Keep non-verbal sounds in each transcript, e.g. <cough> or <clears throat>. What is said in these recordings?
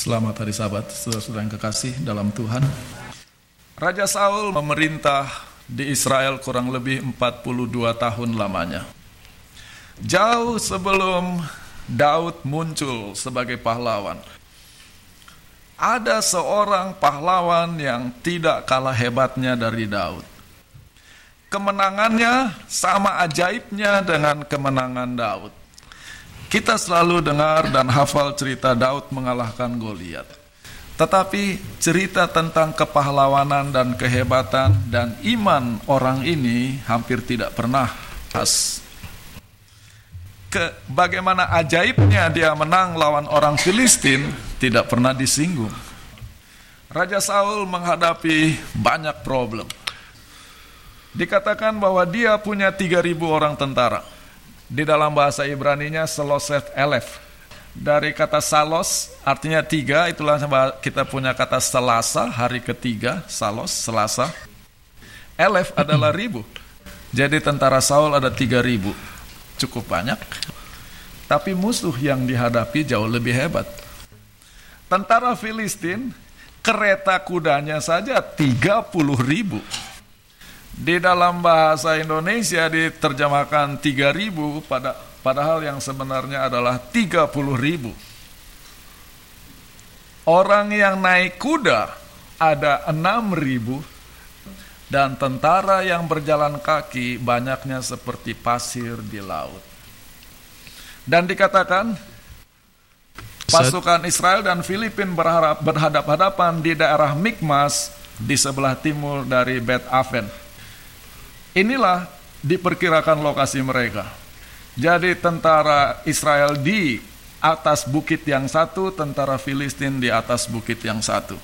Selamat hari sahabat, saudara-saudara yang kekasih dalam Tuhan. Raja Saul memerintah di Israel kurang lebih 42 tahun lamanya. Jauh sebelum Daud muncul sebagai pahlawan. Ada seorang pahlawan yang tidak kalah hebatnya dari Daud. Kemenangannya sama ajaibnya dengan kemenangan Daud. Kita selalu dengar dan hafal cerita Daud mengalahkan Goliat. Tetapi cerita tentang kepahlawanan dan kehebatan dan iman orang ini hampir tidak pernah khas. Ke, bagaimana ajaibnya dia menang lawan orang Filistin tidak pernah disinggung. Raja Saul menghadapi banyak problem. Dikatakan bahwa dia punya 3000 orang tentara. Di dalam bahasa Ibrani-nya Seloset Elef. Dari kata salos artinya tiga, itulah kita punya kata selasa, hari ketiga, salos, selasa. Elef adalah ribu. Jadi tentara Saul ada tiga ribu. Cukup banyak. Tapi musuh yang dihadapi jauh lebih hebat. Tentara Filistin, kereta kudanya saja 30 ribu. Di dalam bahasa Indonesia diterjemahkan 3000 pada padahal yang sebenarnya adalah 30 ribu. Orang yang naik kuda ada 6 ribu dan tentara yang berjalan kaki banyaknya seperti pasir di laut. Dan dikatakan pasukan Israel dan Filipin berharap berhadap-hadapan di daerah Mikmas di sebelah timur dari Bet Aven. Inilah diperkirakan lokasi mereka. Jadi tentara Israel di atas bukit yang satu, tentara Filistin di atas bukit yang satu.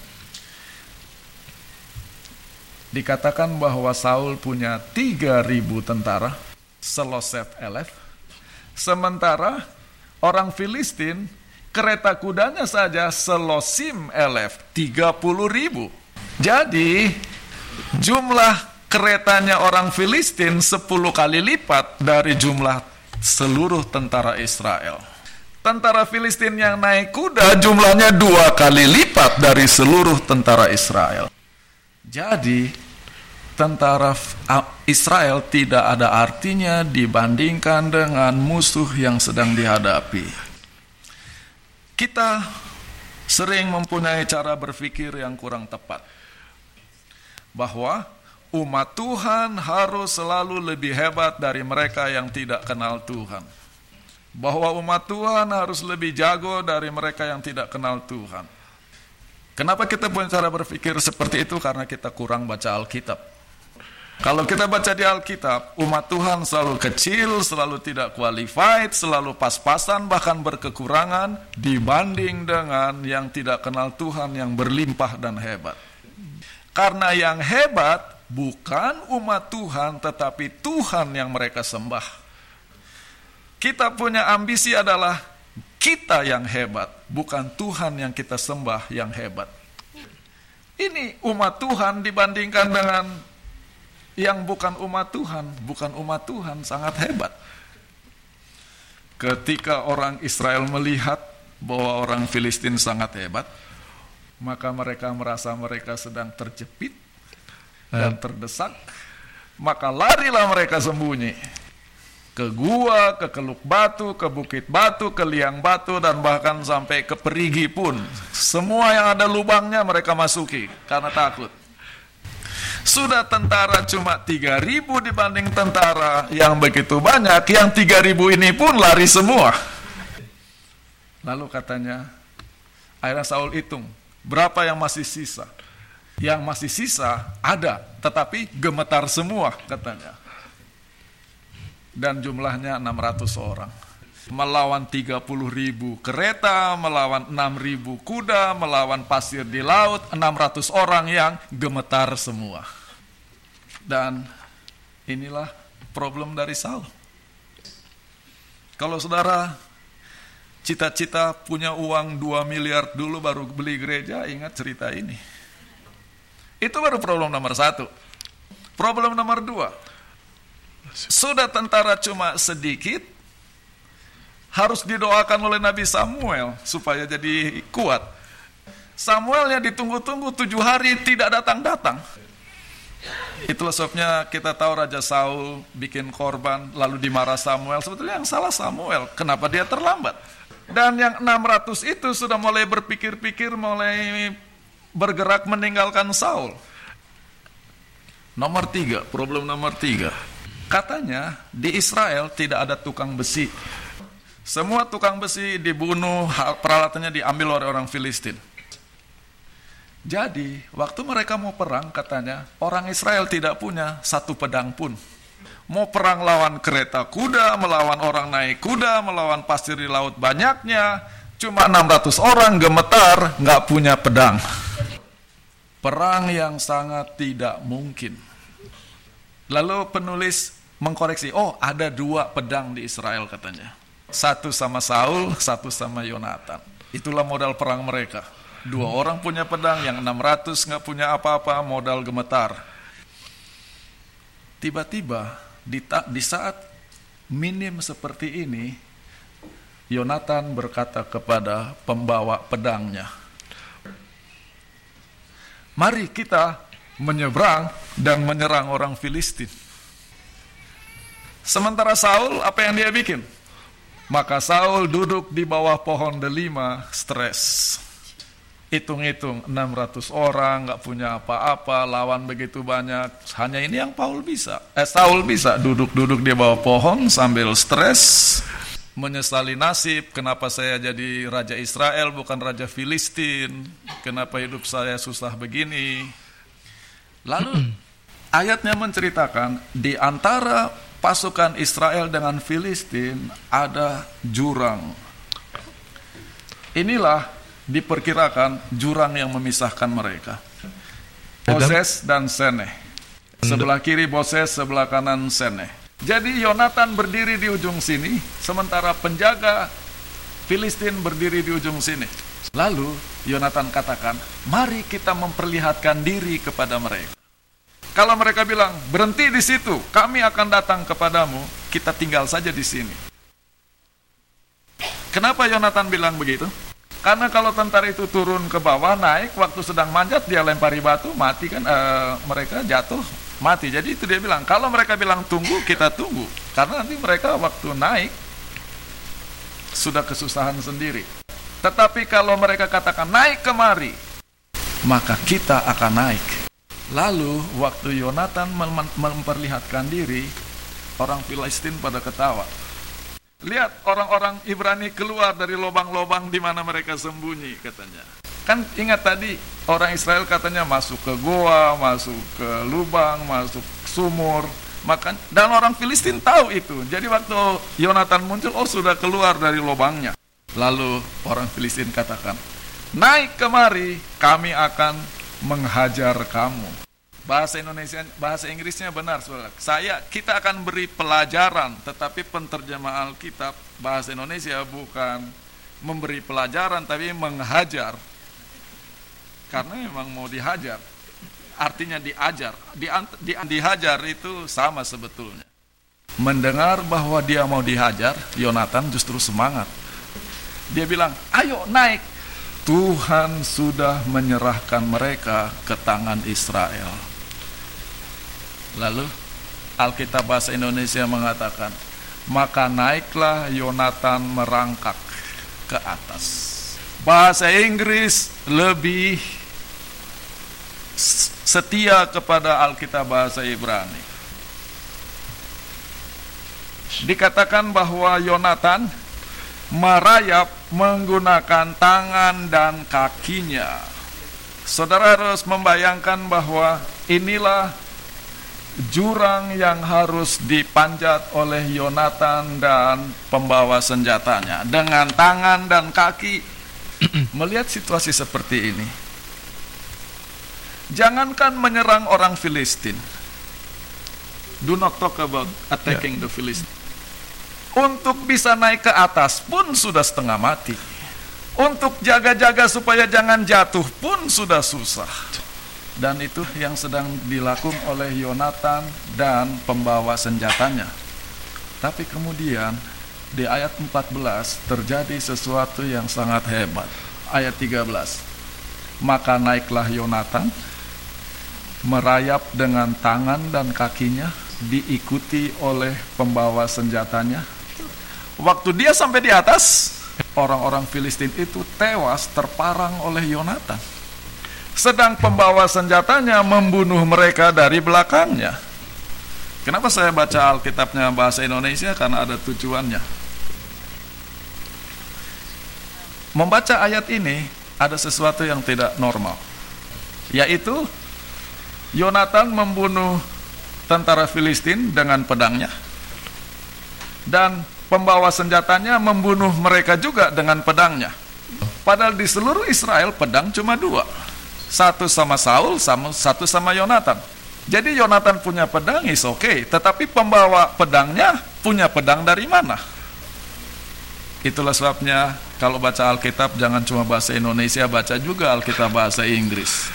Dikatakan bahwa Saul punya 3000 tentara, seloset elef. Sementara orang Filistin kereta kudanya saja selosim elef, 30 ribu. Jadi jumlah keretanya orang Filistin 10 kali lipat dari jumlah seluruh tentara Israel. Tentara Filistin yang naik kuda jumlahnya dua kali lipat dari seluruh tentara Israel. Jadi tentara Israel tidak ada artinya dibandingkan dengan musuh yang sedang dihadapi. Kita sering mempunyai cara berpikir yang kurang tepat. Bahwa umat Tuhan harus selalu lebih hebat dari mereka yang tidak kenal Tuhan. Bahwa umat Tuhan harus lebih jago dari mereka yang tidak kenal Tuhan. Kenapa kita punya cara berpikir seperti itu? Karena kita kurang baca Alkitab. Kalau kita baca di Alkitab, umat Tuhan selalu kecil, selalu tidak qualified, selalu pas-pasan, bahkan berkekurangan dibanding dengan yang tidak kenal Tuhan yang berlimpah dan hebat. Karena yang hebat bukan umat Tuhan, tetapi Tuhan yang mereka sembah. Kita punya ambisi adalah kita yang hebat, bukan Tuhan yang kita sembah yang hebat. Ini umat Tuhan dibandingkan dengan yang bukan umat Tuhan, bukan umat Tuhan sangat hebat. Ketika orang Israel melihat bahwa orang Filistin sangat hebat, maka mereka merasa mereka sedang terjepit dan terdesak, maka larilah mereka sembunyi ke gua, ke keluk batu, ke bukit batu, ke liang batu, dan bahkan sampai ke perigi pun. Semua yang ada lubangnya mereka masuki karena takut. Sudah tentara cuma 3000 dibanding tentara yang begitu banyak, yang 3000 ini pun lari semua. Lalu katanya, akhirnya Saul hitung, berapa yang masih sisa? Yang masih sisa ada, tetapi gemetar semua katanya. Dan jumlahnya 600 orang. Melawan 30 ribu kereta, melawan 6 ribu kuda, melawan pasir di laut, 600 orang yang gemetar semua. Dan inilah problem dari Saul. Kalau saudara cita-cita punya uang 2 miliar dulu baru beli gereja, ingat cerita ini. Itu baru problem nomor satu. Problem nomor dua, sudah tentara cuma sedikit, harus didoakan oleh Nabi Samuel supaya jadi kuat. Samuelnya ditunggu-tunggu tujuh hari tidak datang-datang. Itulah sebabnya kita tahu Raja Saul bikin korban lalu dimarah Samuel. Sebetulnya yang salah Samuel. Kenapa dia terlambat? Dan yang 600 itu sudah mulai berpikir-pikir, mulai bergerak meninggalkan Saul. Nomor tiga, problem nomor tiga. Katanya di Israel tidak ada tukang besi. Semua tukang besi dibunuh, peralatannya diambil oleh orang Filistin. Jadi, waktu mereka mau perang, katanya, orang Israel tidak punya satu pedang pun. Mau perang lawan kereta kuda, melawan orang naik kuda, melawan pasir di laut banyaknya, cuma 600 orang gemetar, nggak punya pedang. Perang yang sangat tidak mungkin. Lalu penulis mengkoreksi, oh ada dua pedang di Israel katanya. Satu sama Saul, satu sama Yonatan. Itulah modal perang mereka. Dua orang punya pedang, yang 600 nggak punya apa-apa, modal gemetar. Tiba-tiba di, di saat minim seperti ini, Yonatan berkata kepada pembawa pedangnya, Mari kita menyeberang dan menyerang orang Filistin. Sementara Saul, apa yang dia bikin? Maka Saul duduk di bawah pohon delima, stres hitung-hitung 600 orang nggak punya apa-apa lawan begitu banyak hanya ini yang Paul bisa eh Saul bisa duduk-duduk di bawah pohon sambil stres menyesali nasib kenapa saya jadi raja Israel bukan raja Filistin kenapa hidup saya susah begini lalu <clears throat> ayatnya menceritakan di antara pasukan Israel dengan Filistin ada jurang inilah diperkirakan jurang yang memisahkan mereka. Boses dan Sene. Sebelah kiri Boses, sebelah kanan Sene. Jadi Yonatan berdiri di ujung sini, sementara penjaga Filistin berdiri di ujung sini. Lalu Yonatan katakan, mari kita memperlihatkan diri kepada mereka. Kalau mereka bilang, berhenti di situ, kami akan datang kepadamu, kita tinggal saja di sini. Kenapa Yonatan bilang begitu? Karena kalau tentara itu turun ke bawah, naik, waktu sedang manjat, dia lempari batu, mati kan, e, mereka jatuh, mati. Jadi itu dia bilang, kalau mereka bilang tunggu, kita tunggu. Karena nanti mereka waktu naik, sudah kesusahan sendiri. Tetapi kalau mereka katakan naik kemari, maka kita akan naik. Lalu waktu Yonatan memperlihatkan diri, orang Filistin pada ketawa. Lihat orang-orang Ibrani keluar dari lubang-lubang di mana mereka sembunyi katanya. Kan ingat tadi orang Israel katanya masuk ke goa, masuk ke lubang, masuk sumur, makan dan orang Filistin tahu itu. Jadi waktu Yonatan muncul, oh sudah keluar dari lubangnya. Lalu orang Filistin katakan, naik kemari, kami akan menghajar kamu bahasa Indonesia bahasa Inggrisnya benar saudara. Saya kita akan beri pelajaran tetapi penterjemahan Alkitab bahasa Indonesia bukan memberi pelajaran tapi menghajar. Karena memang mau dihajar. Artinya diajar. Di, di, dihajar itu sama sebetulnya. Mendengar bahwa dia mau dihajar, Yonatan justru semangat. Dia bilang, "Ayo naik, Tuhan sudah menyerahkan mereka ke tangan Israel. Lalu Alkitab bahasa Indonesia mengatakan, maka naiklah Yonatan merangkak ke atas. Bahasa Inggris lebih setia kepada Alkitab bahasa Ibrani. Dikatakan bahwa Yonatan merayap menggunakan tangan dan kakinya. Saudara harus membayangkan bahwa inilah jurang yang harus dipanjat oleh Yonatan dan pembawa senjatanya dengan tangan dan kaki melihat situasi seperti ini jangankan menyerang orang Filistin do not talk about attacking yeah. the Philistine untuk bisa naik ke atas pun sudah setengah mati untuk jaga-jaga supaya jangan jatuh pun sudah susah dan itu yang sedang dilakukan oleh Yonatan dan pembawa senjatanya. Tapi kemudian di ayat 14 terjadi sesuatu yang sangat hebat. Ayat 13. Maka naiklah Yonatan merayap dengan tangan dan kakinya diikuti oleh pembawa senjatanya. Waktu dia sampai di atas, orang-orang Filistin itu tewas terparang oleh Yonatan. Sedang pembawa senjatanya membunuh mereka dari belakangnya. Kenapa saya baca Alkitabnya bahasa Indonesia? Karena ada tujuannya. Membaca ayat ini ada sesuatu yang tidak normal, yaitu Yonatan membunuh tentara Filistin dengan pedangnya, dan pembawa senjatanya membunuh mereka juga dengan pedangnya. Padahal di seluruh Israel pedang cuma dua, satu sama Saul, sama satu sama Yonatan. Jadi Yonatan punya pedang is oke, okay. tetapi pembawa pedangnya punya pedang dari mana? Itulah sebabnya kalau baca Alkitab jangan cuma bahasa Indonesia, baca juga Alkitab bahasa Inggris.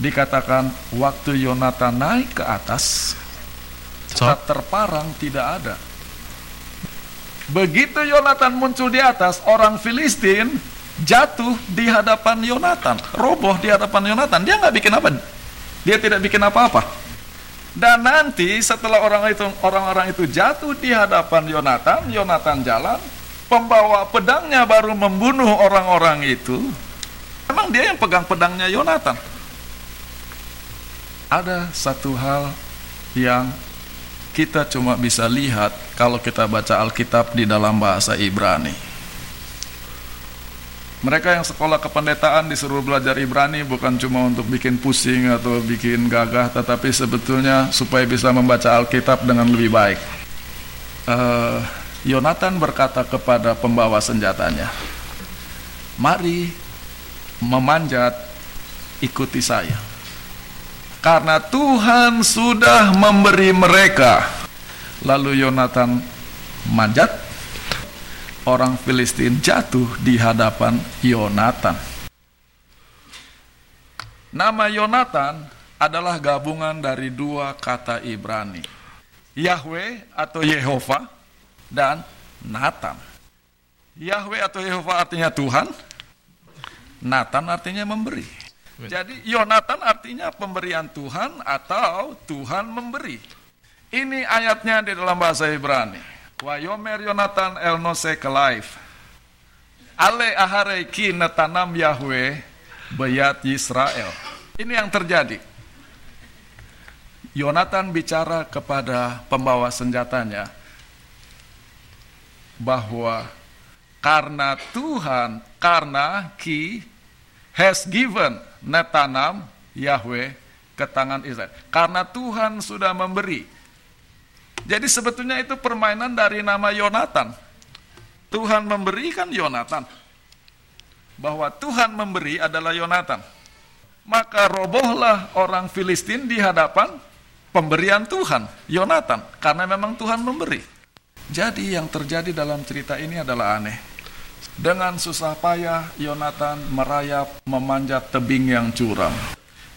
Dikatakan waktu Yonatan naik ke atas, terparang tidak ada. Begitu Yonatan muncul di atas, orang Filistin jatuh di hadapan Yonatan, roboh di hadapan Yonatan. Dia nggak bikin apa? Dia tidak bikin apa-apa. Dan nanti setelah orang itu orang-orang itu jatuh di hadapan Yonatan, Yonatan jalan, pembawa pedangnya baru membunuh orang-orang itu. Memang dia yang pegang pedangnya Yonatan. Ada satu hal yang kita cuma bisa lihat kalau kita baca Alkitab di dalam bahasa Ibrani. Mereka yang sekolah kependetaan disuruh belajar Ibrani bukan cuma untuk bikin pusing atau bikin gagah, tetapi sebetulnya supaya bisa membaca Alkitab dengan lebih baik. Uh, Yonatan berkata kepada pembawa senjatanya, "Mari memanjat, ikuti saya." Karena Tuhan sudah memberi mereka. Lalu Yonatan manjat orang Filistin jatuh di hadapan Yonatan. Nama Yonatan adalah gabungan dari dua kata Ibrani. Yahweh atau Yehova dan Nathan. Yahweh atau Yehova artinya Tuhan, Nathan artinya memberi. Jadi Yonatan artinya pemberian Tuhan atau Tuhan memberi. Ini ayatnya di dalam bahasa Ibrani. Wayomer Yonatan el Nosek life. Ale ahare ki netanam Yahweh bayat Israel. Ini yang terjadi. Yonatan bicara kepada pembawa senjatanya bahwa karena Tuhan, karena ki has given netanam Yahweh ke tangan Israel. Karena Tuhan sudah memberi jadi sebetulnya itu permainan dari nama Yonatan. Tuhan memberikan Yonatan. Bahwa Tuhan memberi adalah Yonatan. Maka robohlah orang Filistin di hadapan pemberian Tuhan, Yonatan, karena memang Tuhan memberi. Jadi yang terjadi dalam cerita ini adalah aneh. Dengan susah payah Yonatan merayap memanjat tebing yang curam.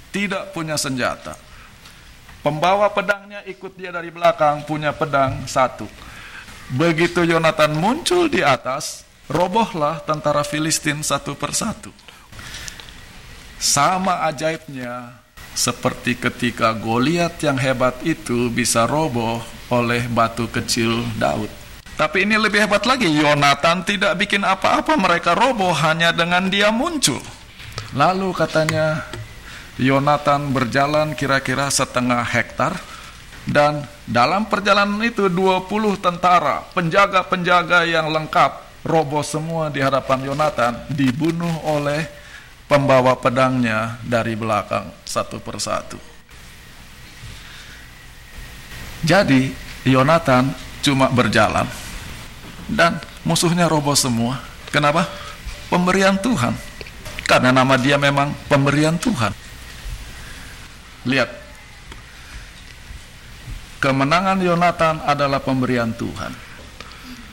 Tidak punya senjata Pembawa pedangnya ikut dia dari belakang, punya pedang satu. Begitu Yonatan muncul di atas, robohlah tentara Filistin satu persatu. Sama ajaibnya seperti ketika Goliat yang hebat itu bisa roboh oleh batu kecil Daud. Tapi ini lebih hebat lagi, Yonatan tidak bikin apa-apa, mereka roboh hanya dengan dia muncul. Lalu katanya, Yonatan berjalan kira-kira setengah hektar dan dalam perjalanan itu 20 tentara, penjaga-penjaga yang lengkap roboh semua di hadapan Yonatan dibunuh oleh pembawa pedangnya dari belakang satu persatu. Jadi Yonatan cuma berjalan dan musuhnya roboh semua. Kenapa? Pemberian Tuhan. Karena nama dia memang pemberian Tuhan. Lihat. Kemenangan Yonatan adalah pemberian Tuhan.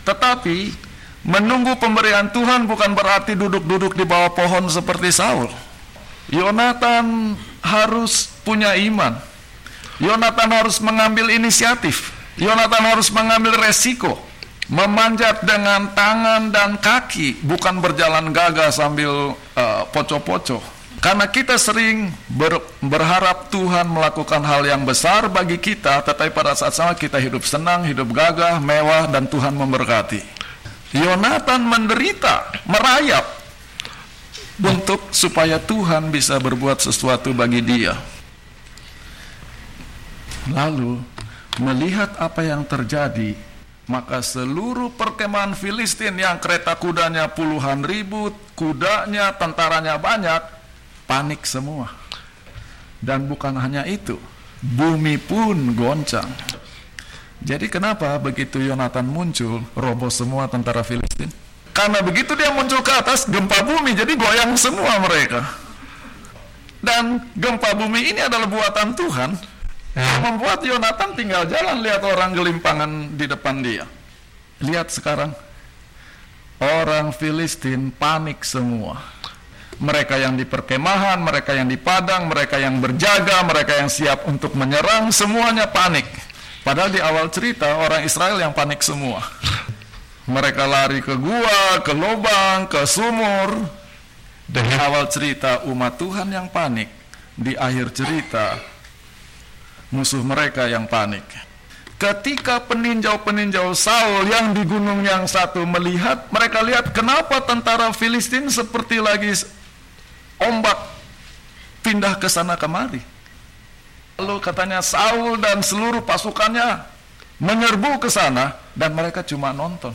Tetapi menunggu pemberian Tuhan bukan berarti duduk-duduk di bawah pohon seperti Saul. Yonatan harus punya iman. Yonatan harus mengambil inisiatif. Yonatan harus mengambil resiko. memanjat dengan tangan dan kaki, bukan berjalan gagah sambil uh, poco-poco. Karena kita sering ber, berharap Tuhan melakukan hal yang besar bagi kita, tetapi pada saat sama kita hidup senang, hidup gagah, mewah, dan Tuhan memberkati. Yonatan menderita, merayap, untuk supaya Tuhan bisa berbuat sesuatu bagi dia. Lalu, melihat apa yang terjadi, maka seluruh perkemahan Filistin yang kereta kudanya puluhan ribu, kudanya, tentaranya banyak, panik semua. Dan bukan hanya itu, bumi pun goncang. Jadi kenapa begitu Yonatan muncul, roboh semua tentara Filistin? Karena begitu dia muncul ke atas, gempa bumi, jadi goyang semua mereka. Dan gempa bumi ini adalah buatan Tuhan, yang membuat Yonatan tinggal jalan lihat orang gelimpangan di depan dia. Lihat sekarang, orang Filistin panik semua. Mereka yang di perkemahan, mereka yang di padang, mereka yang berjaga, mereka yang siap untuk menyerang, semuanya panik. Padahal di awal cerita orang Israel yang panik semua. Mereka lari ke gua, ke lubang, ke sumur. Di awal cerita umat Tuhan yang panik. Di akhir cerita musuh mereka yang panik. Ketika peninjau-peninjau Saul yang di gunung yang satu melihat, mereka lihat kenapa tentara Filistin seperti lagi ombak pindah ke sana kemari. Lalu katanya Saul dan seluruh pasukannya menyerbu ke sana dan mereka cuma nonton.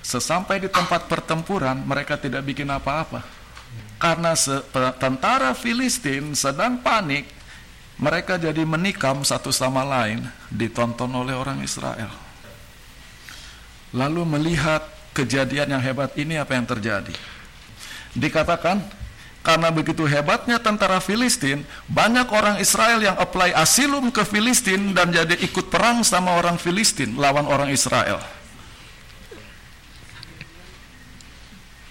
Sesampai di tempat pertempuran mereka tidak bikin apa-apa. Karena tentara Filistin sedang panik, mereka jadi menikam satu sama lain, ditonton oleh orang Israel. Lalu melihat kejadian yang hebat ini apa yang terjadi? Dikatakan karena begitu hebatnya tentara Filistin, banyak orang Israel yang apply asilum ke Filistin dan jadi ikut perang sama orang Filistin lawan orang Israel.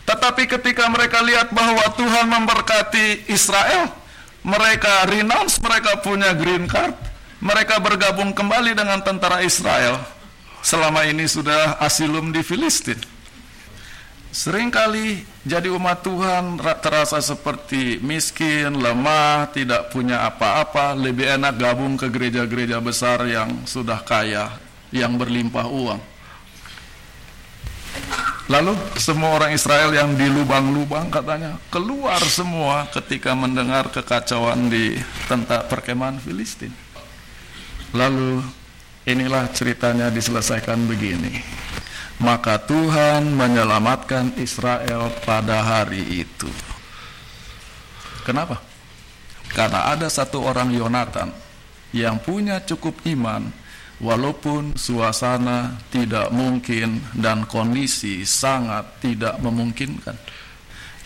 Tetapi ketika mereka lihat bahwa Tuhan memberkati Israel, mereka renounce, mereka punya green card, mereka bergabung kembali dengan tentara Israel. Selama ini sudah asilum di Filistin. Seringkali jadi umat Tuhan terasa seperti miskin, lemah, tidak punya apa-apa, lebih enak gabung ke gereja-gereja besar yang sudah kaya, yang berlimpah uang. Lalu semua orang Israel yang di lubang-lubang katanya keluar semua ketika mendengar kekacauan di tentang perkemahan Filistin. Lalu inilah ceritanya diselesaikan begini. Maka Tuhan menyelamatkan Israel pada hari itu. Kenapa? Karena ada satu orang Yonatan yang punya cukup iman walaupun suasana tidak mungkin dan kondisi sangat tidak memungkinkan.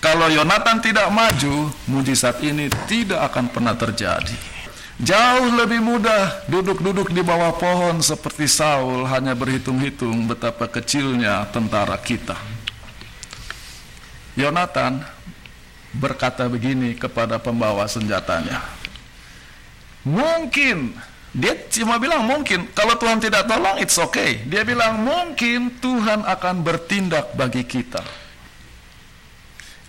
Kalau Yonatan tidak maju, mujizat ini tidak akan pernah terjadi. Jauh lebih mudah duduk-duduk di bawah pohon seperti Saul hanya berhitung-hitung betapa kecilnya tentara kita. Yonatan berkata begini kepada pembawa senjatanya. Mungkin dia cuma bilang mungkin, kalau Tuhan tidak tolong, it's okay. Dia bilang mungkin Tuhan akan bertindak bagi kita.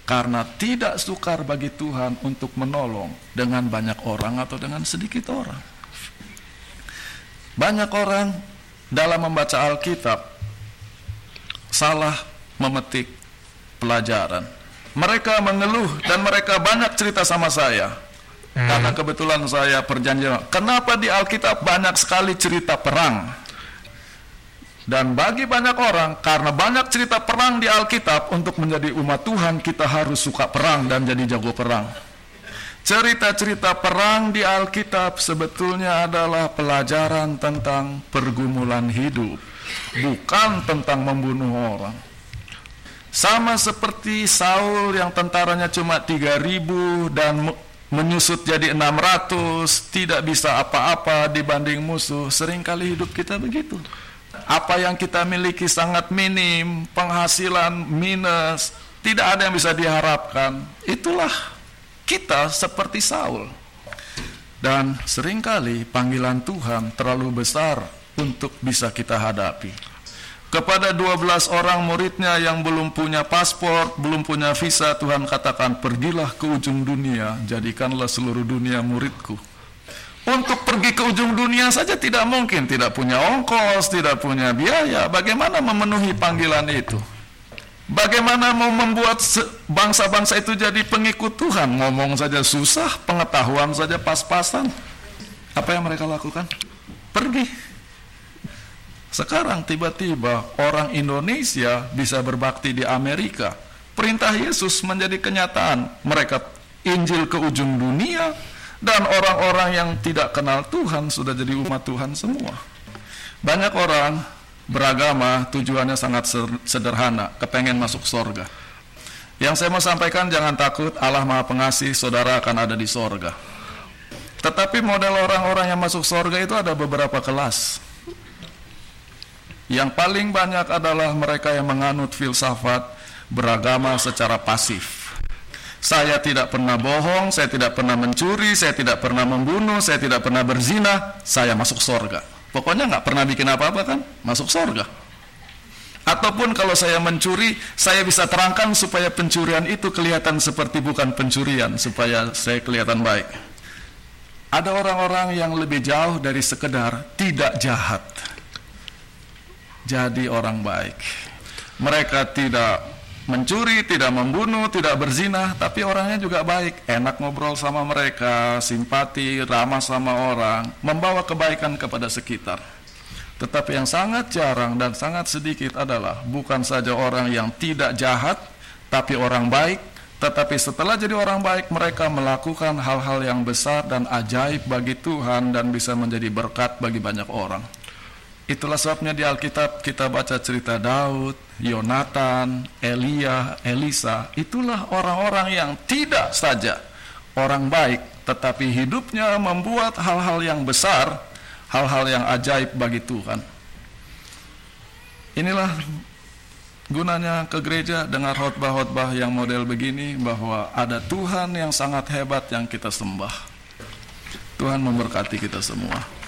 Karena tidak sukar bagi Tuhan untuk menolong dengan banyak orang atau dengan sedikit orang. Banyak orang dalam membaca Alkitab salah memetik pelajaran. Mereka mengeluh dan mereka banyak cerita sama saya Hmm. Karena kebetulan saya perjanjian. Kenapa di Alkitab banyak sekali cerita perang? Dan bagi banyak orang, karena banyak cerita perang di Alkitab, untuk menjadi umat Tuhan, kita harus suka perang dan jadi jago perang. Cerita-cerita perang di Alkitab sebetulnya adalah pelajaran tentang pergumulan hidup, bukan tentang membunuh orang. Sama seperti Saul yang tentaranya cuma 3000 dan menyusut jadi 600, tidak bisa apa-apa dibanding musuh. Seringkali hidup kita begitu. Apa yang kita miliki sangat minim, penghasilan minus, tidak ada yang bisa diharapkan. Itulah kita seperti Saul. Dan sering kali panggilan Tuhan terlalu besar untuk bisa kita hadapi. Kepada 12 orang muridnya yang belum punya paspor, belum punya visa, Tuhan katakan, pergilah ke ujung dunia, jadikanlah seluruh dunia muridku. Untuk pergi ke ujung dunia saja tidak mungkin, tidak punya ongkos, tidak punya biaya. Bagaimana memenuhi panggilan itu? Bagaimana mau membuat bangsa-bangsa itu jadi pengikut Tuhan? Ngomong saja susah, pengetahuan saja pas-pasan. Apa yang mereka lakukan? Pergi sekarang tiba-tiba orang Indonesia bisa berbakti di Amerika. Perintah Yesus menjadi kenyataan. Mereka Injil ke ujung dunia dan orang-orang yang tidak kenal Tuhan sudah jadi umat Tuhan semua. Banyak orang beragama tujuannya sangat sederhana, kepengen masuk sorga. Yang saya mau sampaikan jangan takut Allah Maha Pengasih, saudara akan ada di sorga. Tetapi model orang-orang yang masuk sorga itu ada beberapa kelas. Yang paling banyak adalah mereka yang menganut filsafat beragama secara pasif. Saya tidak pernah bohong, saya tidak pernah mencuri, saya tidak pernah membunuh, saya tidak pernah berzina, saya masuk sorga. Pokoknya nggak pernah bikin apa-apa kan, masuk sorga. Ataupun kalau saya mencuri, saya bisa terangkan supaya pencurian itu kelihatan seperti bukan pencurian, supaya saya kelihatan baik. Ada orang-orang yang lebih jauh dari sekedar tidak jahat jadi orang baik. Mereka tidak mencuri, tidak membunuh, tidak berzina, tapi orangnya juga baik, enak ngobrol sama mereka, simpati, ramah sama orang, membawa kebaikan kepada sekitar. Tetapi yang sangat jarang dan sangat sedikit adalah bukan saja orang yang tidak jahat, tapi orang baik, tetapi setelah jadi orang baik mereka melakukan hal-hal yang besar dan ajaib bagi Tuhan dan bisa menjadi berkat bagi banyak orang. Itulah sebabnya di Alkitab kita baca cerita Daud, Yonatan, Elia, Elisa. Itulah orang-orang yang tidak saja orang baik, tetapi hidupnya membuat hal-hal yang besar, hal-hal yang ajaib bagi Tuhan. Inilah gunanya ke gereja dengar khotbah-khotbah yang model begini bahwa ada Tuhan yang sangat hebat yang kita sembah. Tuhan memberkati kita semua.